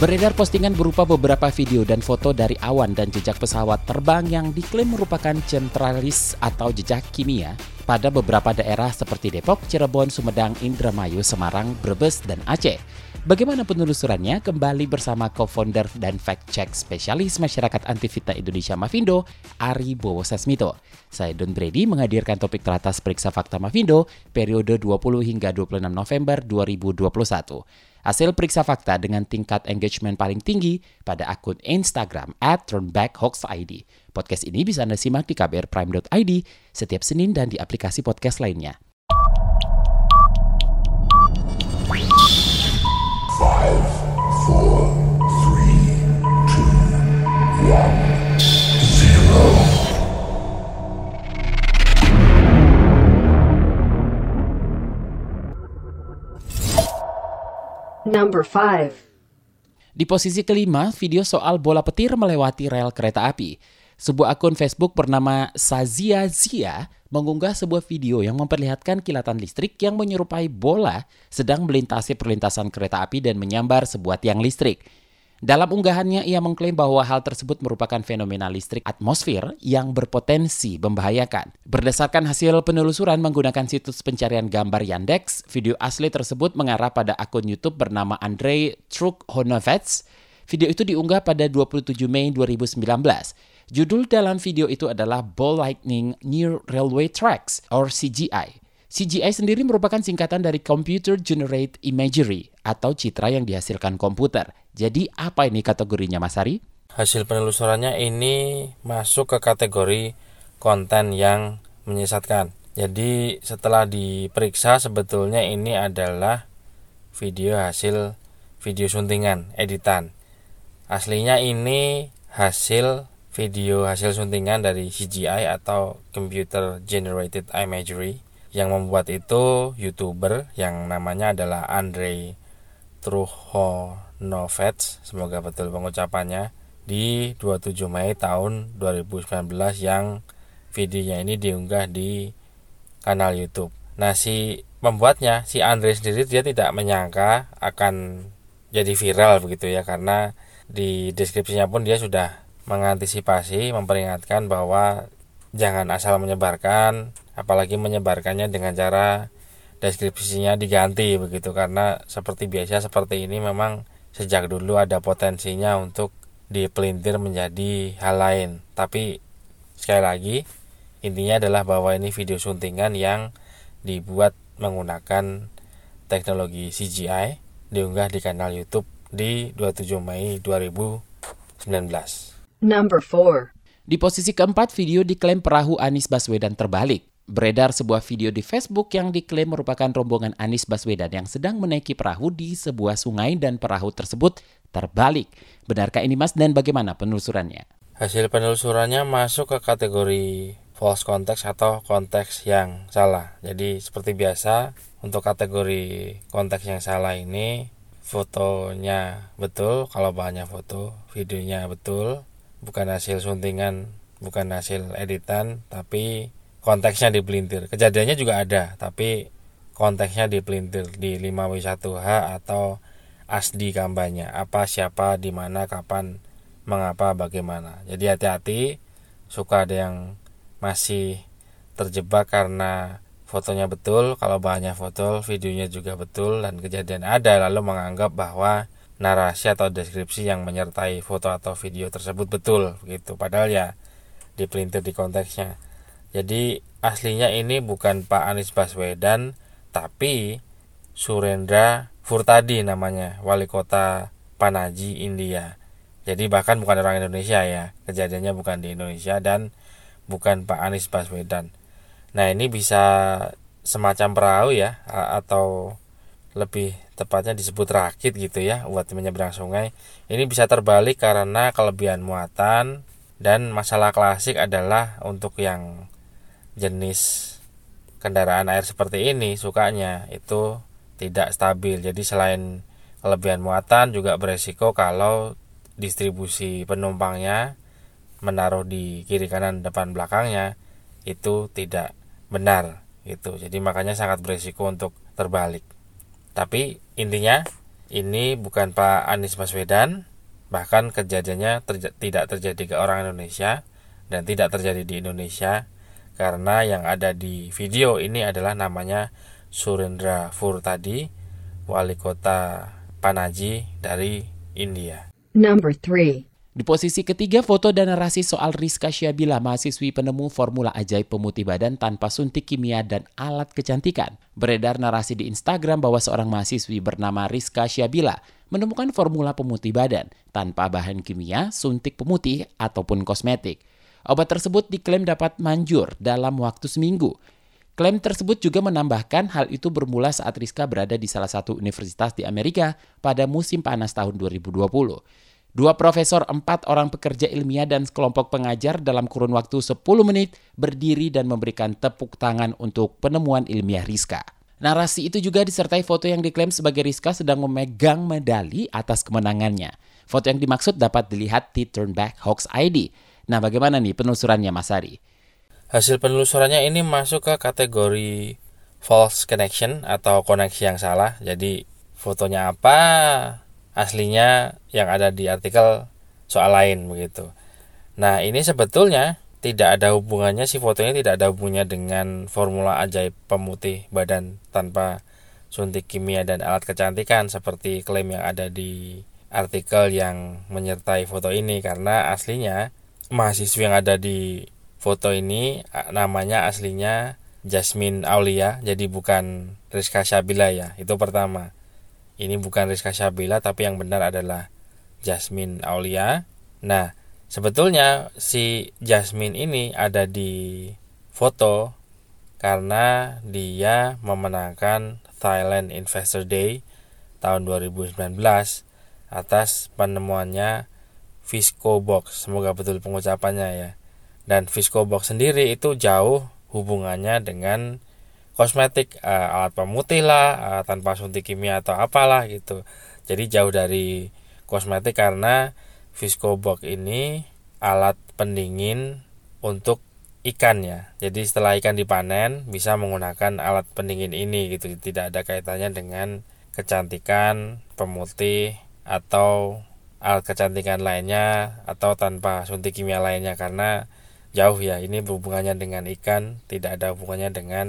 Beredar postingan berupa beberapa video dan foto dari awan dan jejak pesawat terbang yang diklaim merupakan centralis atau jejak kimia pada beberapa daerah seperti Depok, Cirebon, Sumedang, Indramayu, Semarang, Brebes, dan Aceh. Bagaimana penelusurannya? Kembali bersama co-founder dan fact-check spesialis masyarakat antivita Indonesia Mavindo, Ari Bowo Sasmito. Saya Don Brady menghadirkan topik teratas periksa fakta Mavindo periode 20 hingga 26 November 2021. Hasil periksa fakta dengan tingkat engagement paling tinggi pada akun Instagram at turnbackhoaxid. Podcast ini bisa Anda simak di kbrprime.id setiap Senin dan di aplikasi podcast lainnya. Number 5. Di posisi kelima, video soal bola petir melewati rel kereta api. Sebuah akun Facebook bernama Sazia Zia mengunggah sebuah video yang memperlihatkan kilatan listrik yang menyerupai bola sedang melintasi perlintasan kereta api dan menyambar sebuah tiang listrik. Dalam unggahannya, ia mengklaim bahwa hal tersebut merupakan fenomena listrik atmosfer yang berpotensi membahayakan. Berdasarkan hasil penelusuran menggunakan situs pencarian gambar Yandex, video asli tersebut mengarah pada akun YouTube bernama Andrei Trukhonovets. Video itu diunggah pada 27 Mei 2019. Judul dalam video itu adalah Ball Lightning Near Railway Tracks, or CGI. CGI sendiri merupakan singkatan dari Computer Generate Imagery atau citra yang dihasilkan komputer. Jadi apa ini kategorinya Mas Ari? Hasil penelusurannya ini masuk ke kategori konten yang menyesatkan. Jadi setelah diperiksa sebetulnya ini adalah video hasil video suntingan editan. Aslinya ini hasil video hasil suntingan dari CGI atau Computer Generated Imagery yang membuat itu youtuber yang namanya adalah Andre Truhonovets semoga betul pengucapannya di 27 Mei tahun 2019 yang videonya ini diunggah di kanal YouTube. Nah si pembuatnya si Andre sendiri dia tidak menyangka akan jadi viral begitu ya karena di deskripsinya pun dia sudah mengantisipasi memperingatkan bahwa jangan asal menyebarkan apalagi menyebarkannya dengan cara deskripsinya diganti begitu karena seperti biasa seperti ini memang sejak dulu ada potensinya untuk dipelintir menjadi hal lain tapi sekali lagi intinya adalah bahwa ini video suntingan yang dibuat menggunakan teknologi CGI diunggah di kanal YouTube di 27 Mei 2019. Number 4. Di posisi keempat, video diklaim perahu Anies Baswedan terbalik. Beredar sebuah video di Facebook yang diklaim merupakan rombongan Anies Baswedan yang sedang menaiki perahu di sebuah sungai dan perahu tersebut terbalik. Benarkah ini Mas dan bagaimana penelusurannya? Hasil penelusurannya masuk ke kategori false context atau konteks yang salah. Jadi seperti biasa untuk kategori konteks yang salah ini fotonya betul kalau banyak foto, videonya betul, bukan hasil suntingan, bukan hasil editan, tapi konteksnya dipelintir. Kejadiannya juga ada, tapi konteksnya dipelintir di 5W1H atau ASDI kampanye. Apa, siapa, di mana, kapan, mengapa, bagaimana. Jadi hati-hati, suka ada yang masih terjebak karena fotonya betul, kalau banyak foto, videonya juga betul, dan kejadian ada, lalu menganggap bahwa narasi atau deskripsi yang menyertai foto atau video tersebut betul, gitu. Padahal ya dipelintir di konteksnya jadi aslinya ini bukan Pak Anies Baswedan, tapi Surendra Furtadi namanya, wali kota Panaji, India. Jadi bahkan bukan orang Indonesia ya, kejadiannya bukan di Indonesia dan bukan Pak Anies Baswedan. Nah ini bisa semacam perahu ya, atau lebih tepatnya disebut rakit gitu ya, buat menyeberang sungai. Ini bisa terbalik karena kelebihan muatan dan masalah klasik adalah untuk yang jenis kendaraan air seperti ini sukanya itu tidak stabil. Jadi selain kelebihan muatan juga beresiko kalau distribusi penumpangnya menaruh di kiri kanan depan belakangnya itu tidak benar gitu. Jadi makanya sangat beresiko untuk terbalik. Tapi intinya ini bukan Pak Anies Baswedan, bahkan kejadiannya terja tidak terjadi ke orang Indonesia dan tidak terjadi di Indonesia karena yang ada di video ini adalah namanya Surendra Furtadi, wali kota Panaji dari India. Number 3. Di posisi ketiga, foto dan narasi soal Rizka Syabila, mahasiswi penemu formula ajaib pemutih badan tanpa suntik kimia dan alat kecantikan. Beredar narasi di Instagram bahwa seorang mahasiswi bernama Rizka Syabila menemukan formula pemutih badan tanpa bahan kimia, suntik pemutih, ataupun kosmetik. Obat tersebut diklaim dapat manjur dalam waktu seminggu. Klaim tersebut juga menambahkan hal itu bermula saat Rizka berada di salah satu universitas di Amerika pada musim panas tahun 2020. Dua profesor, empat orang pekerja ilmiah dan sekelompok pengajar dalam kurun waktu 10 menit berdiri dan memberikan tepuk tangan untuk penemuan ilmiah Rizka. Narasi itu juga disertai foto yang diklaim sebagai Rizka sedang memegang medali atas kemenangannya. Foto yang dimaksud dapat dilihat di Turnback Hoax ID. Nah, bagaimana nih penelusurannya Mas Ari? Hasil penelusurannya ini masuk ke kategori false connection atau koneksi yang salah. Jadi fotonya apa, aslinya yang ada di artikel soal lain begitu. Nah, ini sebetulnya tidak ada hubungannya si fotonya tidak ada hubungannya dengan formula ajaib pemutih badan tanpa suntik kimia dan alat kecantikan seperti klaim yang ada di artikel yang menyertai foto ini karena aslinya mahasiswa yang ada di foto ini namanya aslinya Jasmine Aulia jadi bukan Rizka Syabila ya itu pertama. Ini bukan Rizka Syabila tapi yang benar adalah Jasmine Aulia. Nah sebetulnya si Jasmine ini ada di foto karena dia memenangkan Thailand Investor Day tahun 2019 atas penemuannya Visco Box. Semoga betul pengucapannya ya. Dan Visco Box sendiri itu jauh hubungannya dengan kosmetik uh, alat pemutih lah uh, tanpa suntik kimia atau apalah gitu. Jadi jauh dari kosmetik karena Visco Box ini alat pendingin untuk ikan ya. Jadi setelah ikan dipanen bisa menggunakan alat pendingin ini gitu. Tidak ada kaitannya dengan kecantikan, pemutih atau alat kecantikan lainnya atau tanpa suntik kimia lainnya karena jauh ya ini berhubungannya dengan ikan tidak ada hubungannya dengan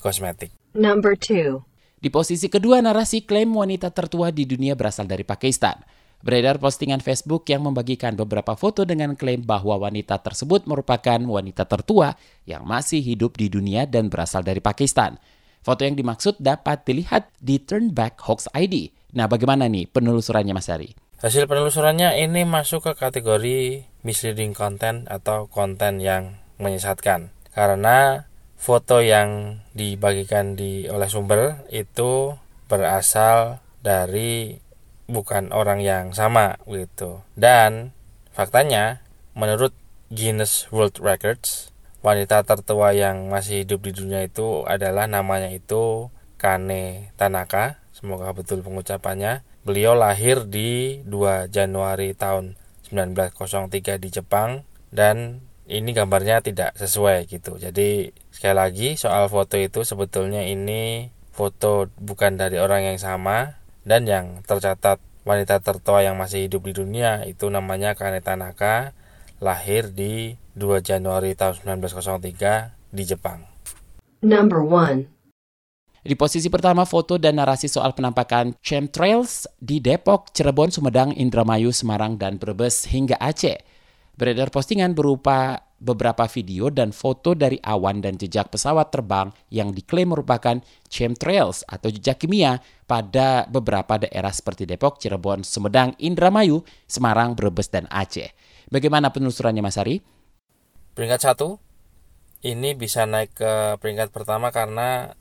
kosmetik. Number 2. Di posisi kedua narasi klaim wanita tertua di dunia berasal dari Pakistan. Beredar postingan Facebook yang membagikan beberapa foto dengan klaim bahwa wanita tersebut merupakan wanita tertua yang masih hidup di dunia dan berasal dari Pakistan. Foto yang dimaksud dapat dilihat di Turnback Hoax ID. Nah, bagaimana nih penelusurannya Mas Ari? Hasil penelusurannya ini masuk ke kategori misleading content atau konten yang menyesatkan. Karena foto yang dibagikan di oleh sumber itu berasal dari bukan orang yang sama gitu. Dan faktanya menurut Guinness World Records wanita tertua yang masih hidup di dunia itu adalah namanya itu Kane Tanaka. Semoga betul pengucapannya Beliau lahir di 2 Januari tahun 1903 di Jepang dan ini gambarnya tidak sesuai gitu. Jadi sekali lagi soal foto itu sebetulnya ini foto bukan dari orang yang sama dan yang tercatat wanita tertua yang masih hidup di dunia itu namanya Kane Tanaka lahir di 2 Januari tahun 1903 di Jepang. Number 1. Di posisi pertama foto dan narasi soal penampakan chemtrails di Depok, Cirebon, Sumedang, Indramayu, Semarang, dan Brebes hingga Aceh. Beredar postingan berupa beberapa video dan foto dari awan dan jejak pesawat terbang yang diklaim merupakan chemtrails atau jejak kimia pada beberapa daerah seperti Depok, Cirebon, Sumedang, Indramayu, Semarang, Brebes, dan Aceh. Bagaimana penelusurannya Mas Ari? Peringkat satu, ini bisa naik ke peringkat pertama karena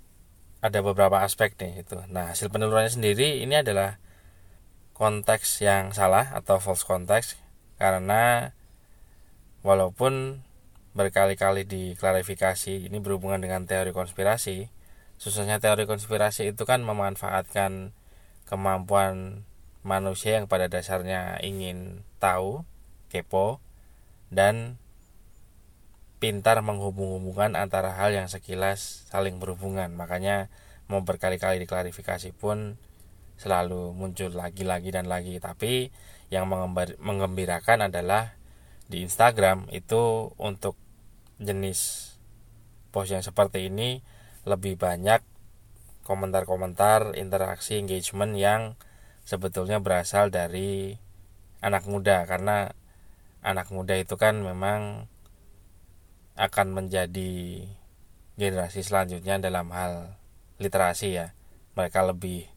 ada beberapa aspek nih itu. Nah, hasil penelusurannya sendiri ini adalah konteks yang salah atau false context karena walaupun berkali-kali diklarifikasi ini berhubungan dengan teori konspirasi susahnya teori konspirasi itu kan memanfaatkan kemampuan manusia yang pada dasarnya ingin tahu kepo dan pintar menghubung-hubungkan antara hal yang sekilas saling berhubungan. Makanya mau berkali-kali diklarifikasi pun selalu muncul lagi-lagi dan lagi. Tapi yang mengembirakan adalah di Instagram itu untuk jenis post yang seperti ini lebih banyak komentar-komentar interaksi engagement yang sebetulnya berasal dari anak muda. Karena anak muda itu kan memang akan menjadi generasi selanjutnya dalam hal literasi ya. Mereka lebih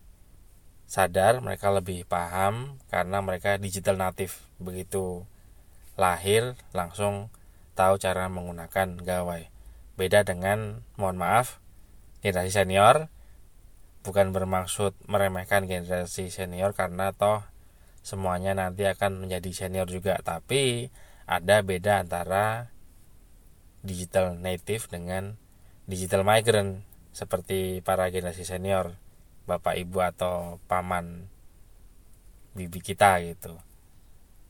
sadar mereka lebih paham karena mereka digital native. Begitu lahir langsung tahu cara menggunakan gawai. Beda dengan mohon maaf generasi senior. Bukan bermaksud meremehkan generasi senior karena toh semuanya nanti akan menjadi senior juga. Tapi ada beda antara digital native dengan digital migrant seperti para generasi senior bapak ibu atau paman bibi kita gitu.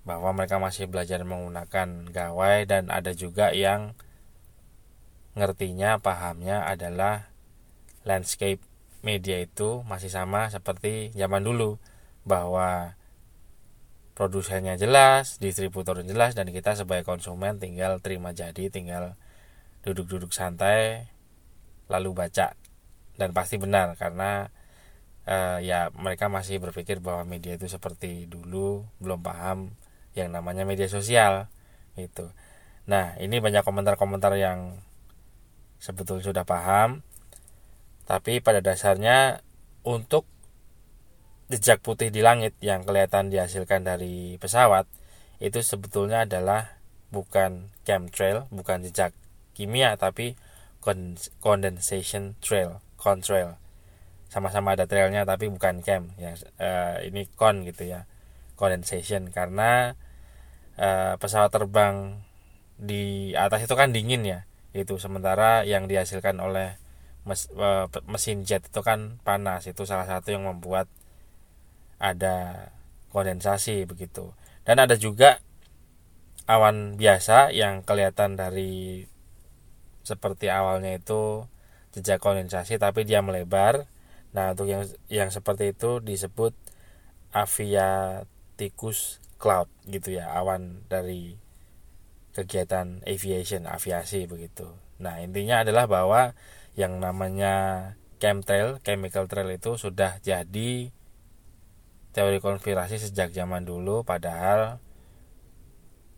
Bahwa mereka masih belajar menggunakan gawai dan ada juga yang ngertinya pahamnya adalah landscape media itu masih sama seperti zaman dulu bahwa produsennya jelas, distributornya jelas dan kita sebagai konsumen tinggal terima jadi, tinggal duduk-duduk santai lalu baca dan pasti benar karena uh, ya mereka masih berpikir bahwa media itu seperti dulu belum paham yang namanya media sosial itu. Nah, ini banyak komentar-komentar yang sebetulnya sudah paham tapi pada dasarnya untuk jejak putih di langit yang kelihatan dihasilkan dari pesawat itu sebetulnya adalah bukan chemtrail, bukan jejak kimia tapi condensation trail, contrail. Sama-sama ada trailnya tapi bukan chem yang uh, ini con gitu ya. Condensation karena uh, pesawat terbang di atas itu kan dingin ya. Itu sementara yang dihasilkan oleh mes, uh, mesin jet itu kan panas. Itu salah satu yang membuat ada kondensasi begitu. Dan ada juga awan biasa yang kelihatan dari seperti awalnya itu jejak kondensasi tapi dia melebar. Nah untuk yang yang seperti itu disebut aviaticus cloud gitu ya awan dari kegiatan aviation aviasi begitu. Nah intinya adalah bahwa yang namanya chemtrail chemical trail itu sudah jadi teori konspirasi sejak zaman dulu padahal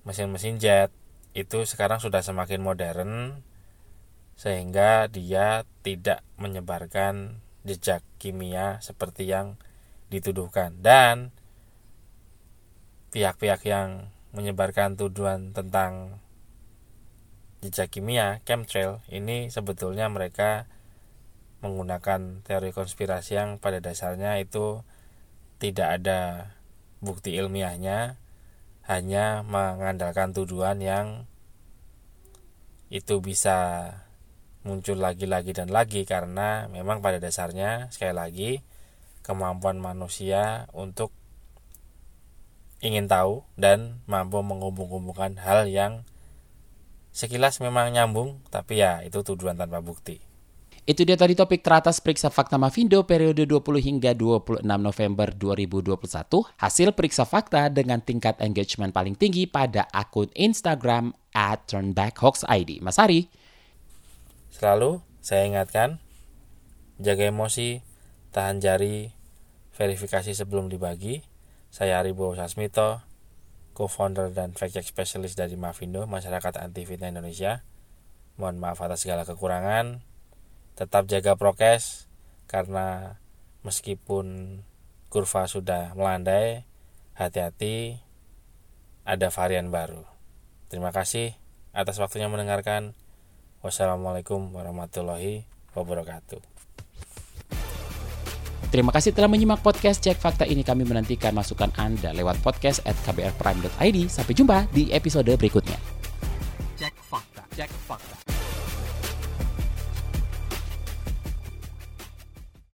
mesin-mesin jet itu sekarang sudah semakin modern sehingga dia tidak menyebarkan jejak kimia seperti yang dituduhkan. Dan pihak-pihak yang menyebarkan tuduhan tentang jejak kimia chemtrail ini sebetulnya mereka menggunakan teori konspirasi yang pada dasarnya itu tidak ada bukti ilmiahnya hanya mengandalkan tuduhan yang itu bisa muncul lagi-lagi dan lagi karena memang pada dasarnya sekali lagi kemampuan manusia untuk ingin tahu dan mampu menghubung-hubungkan hal yang sekilas memang nyambung tapi ya itu tuduhan tanpa bukti. Itu dia tadi topik teratas periksa fakta Mavindo periode 20 hingga 26 November 2021. Hasil periksa fakta dengan tingkat engagement paling tinggi pada akun Instagram at turnbackhoaxid. Mas Ari. Selalu saya ingatkan, jaga emosi, tahan jari, verifikasi sebelum dibagi. Saya Aribo Sasmito, co-founder dan fact check specialist dari Mavindo, Masyarakat Anti Fitnah Indonesia. Mohon maaf atas segala kekurangan tetap jaga prokes karena meskipun kurva sudah melandai hati-hati ada varian baru terima kasih atas waktunya mendengarkan wassalamualaikum warahmatullahi wabarakatuh Terima kasih telah menyimak podcast Cek Fakta ini. Kami menantikan masukan Anda lewat podcast at kbrprime.id. Sampai jumpa di episode berikutnya.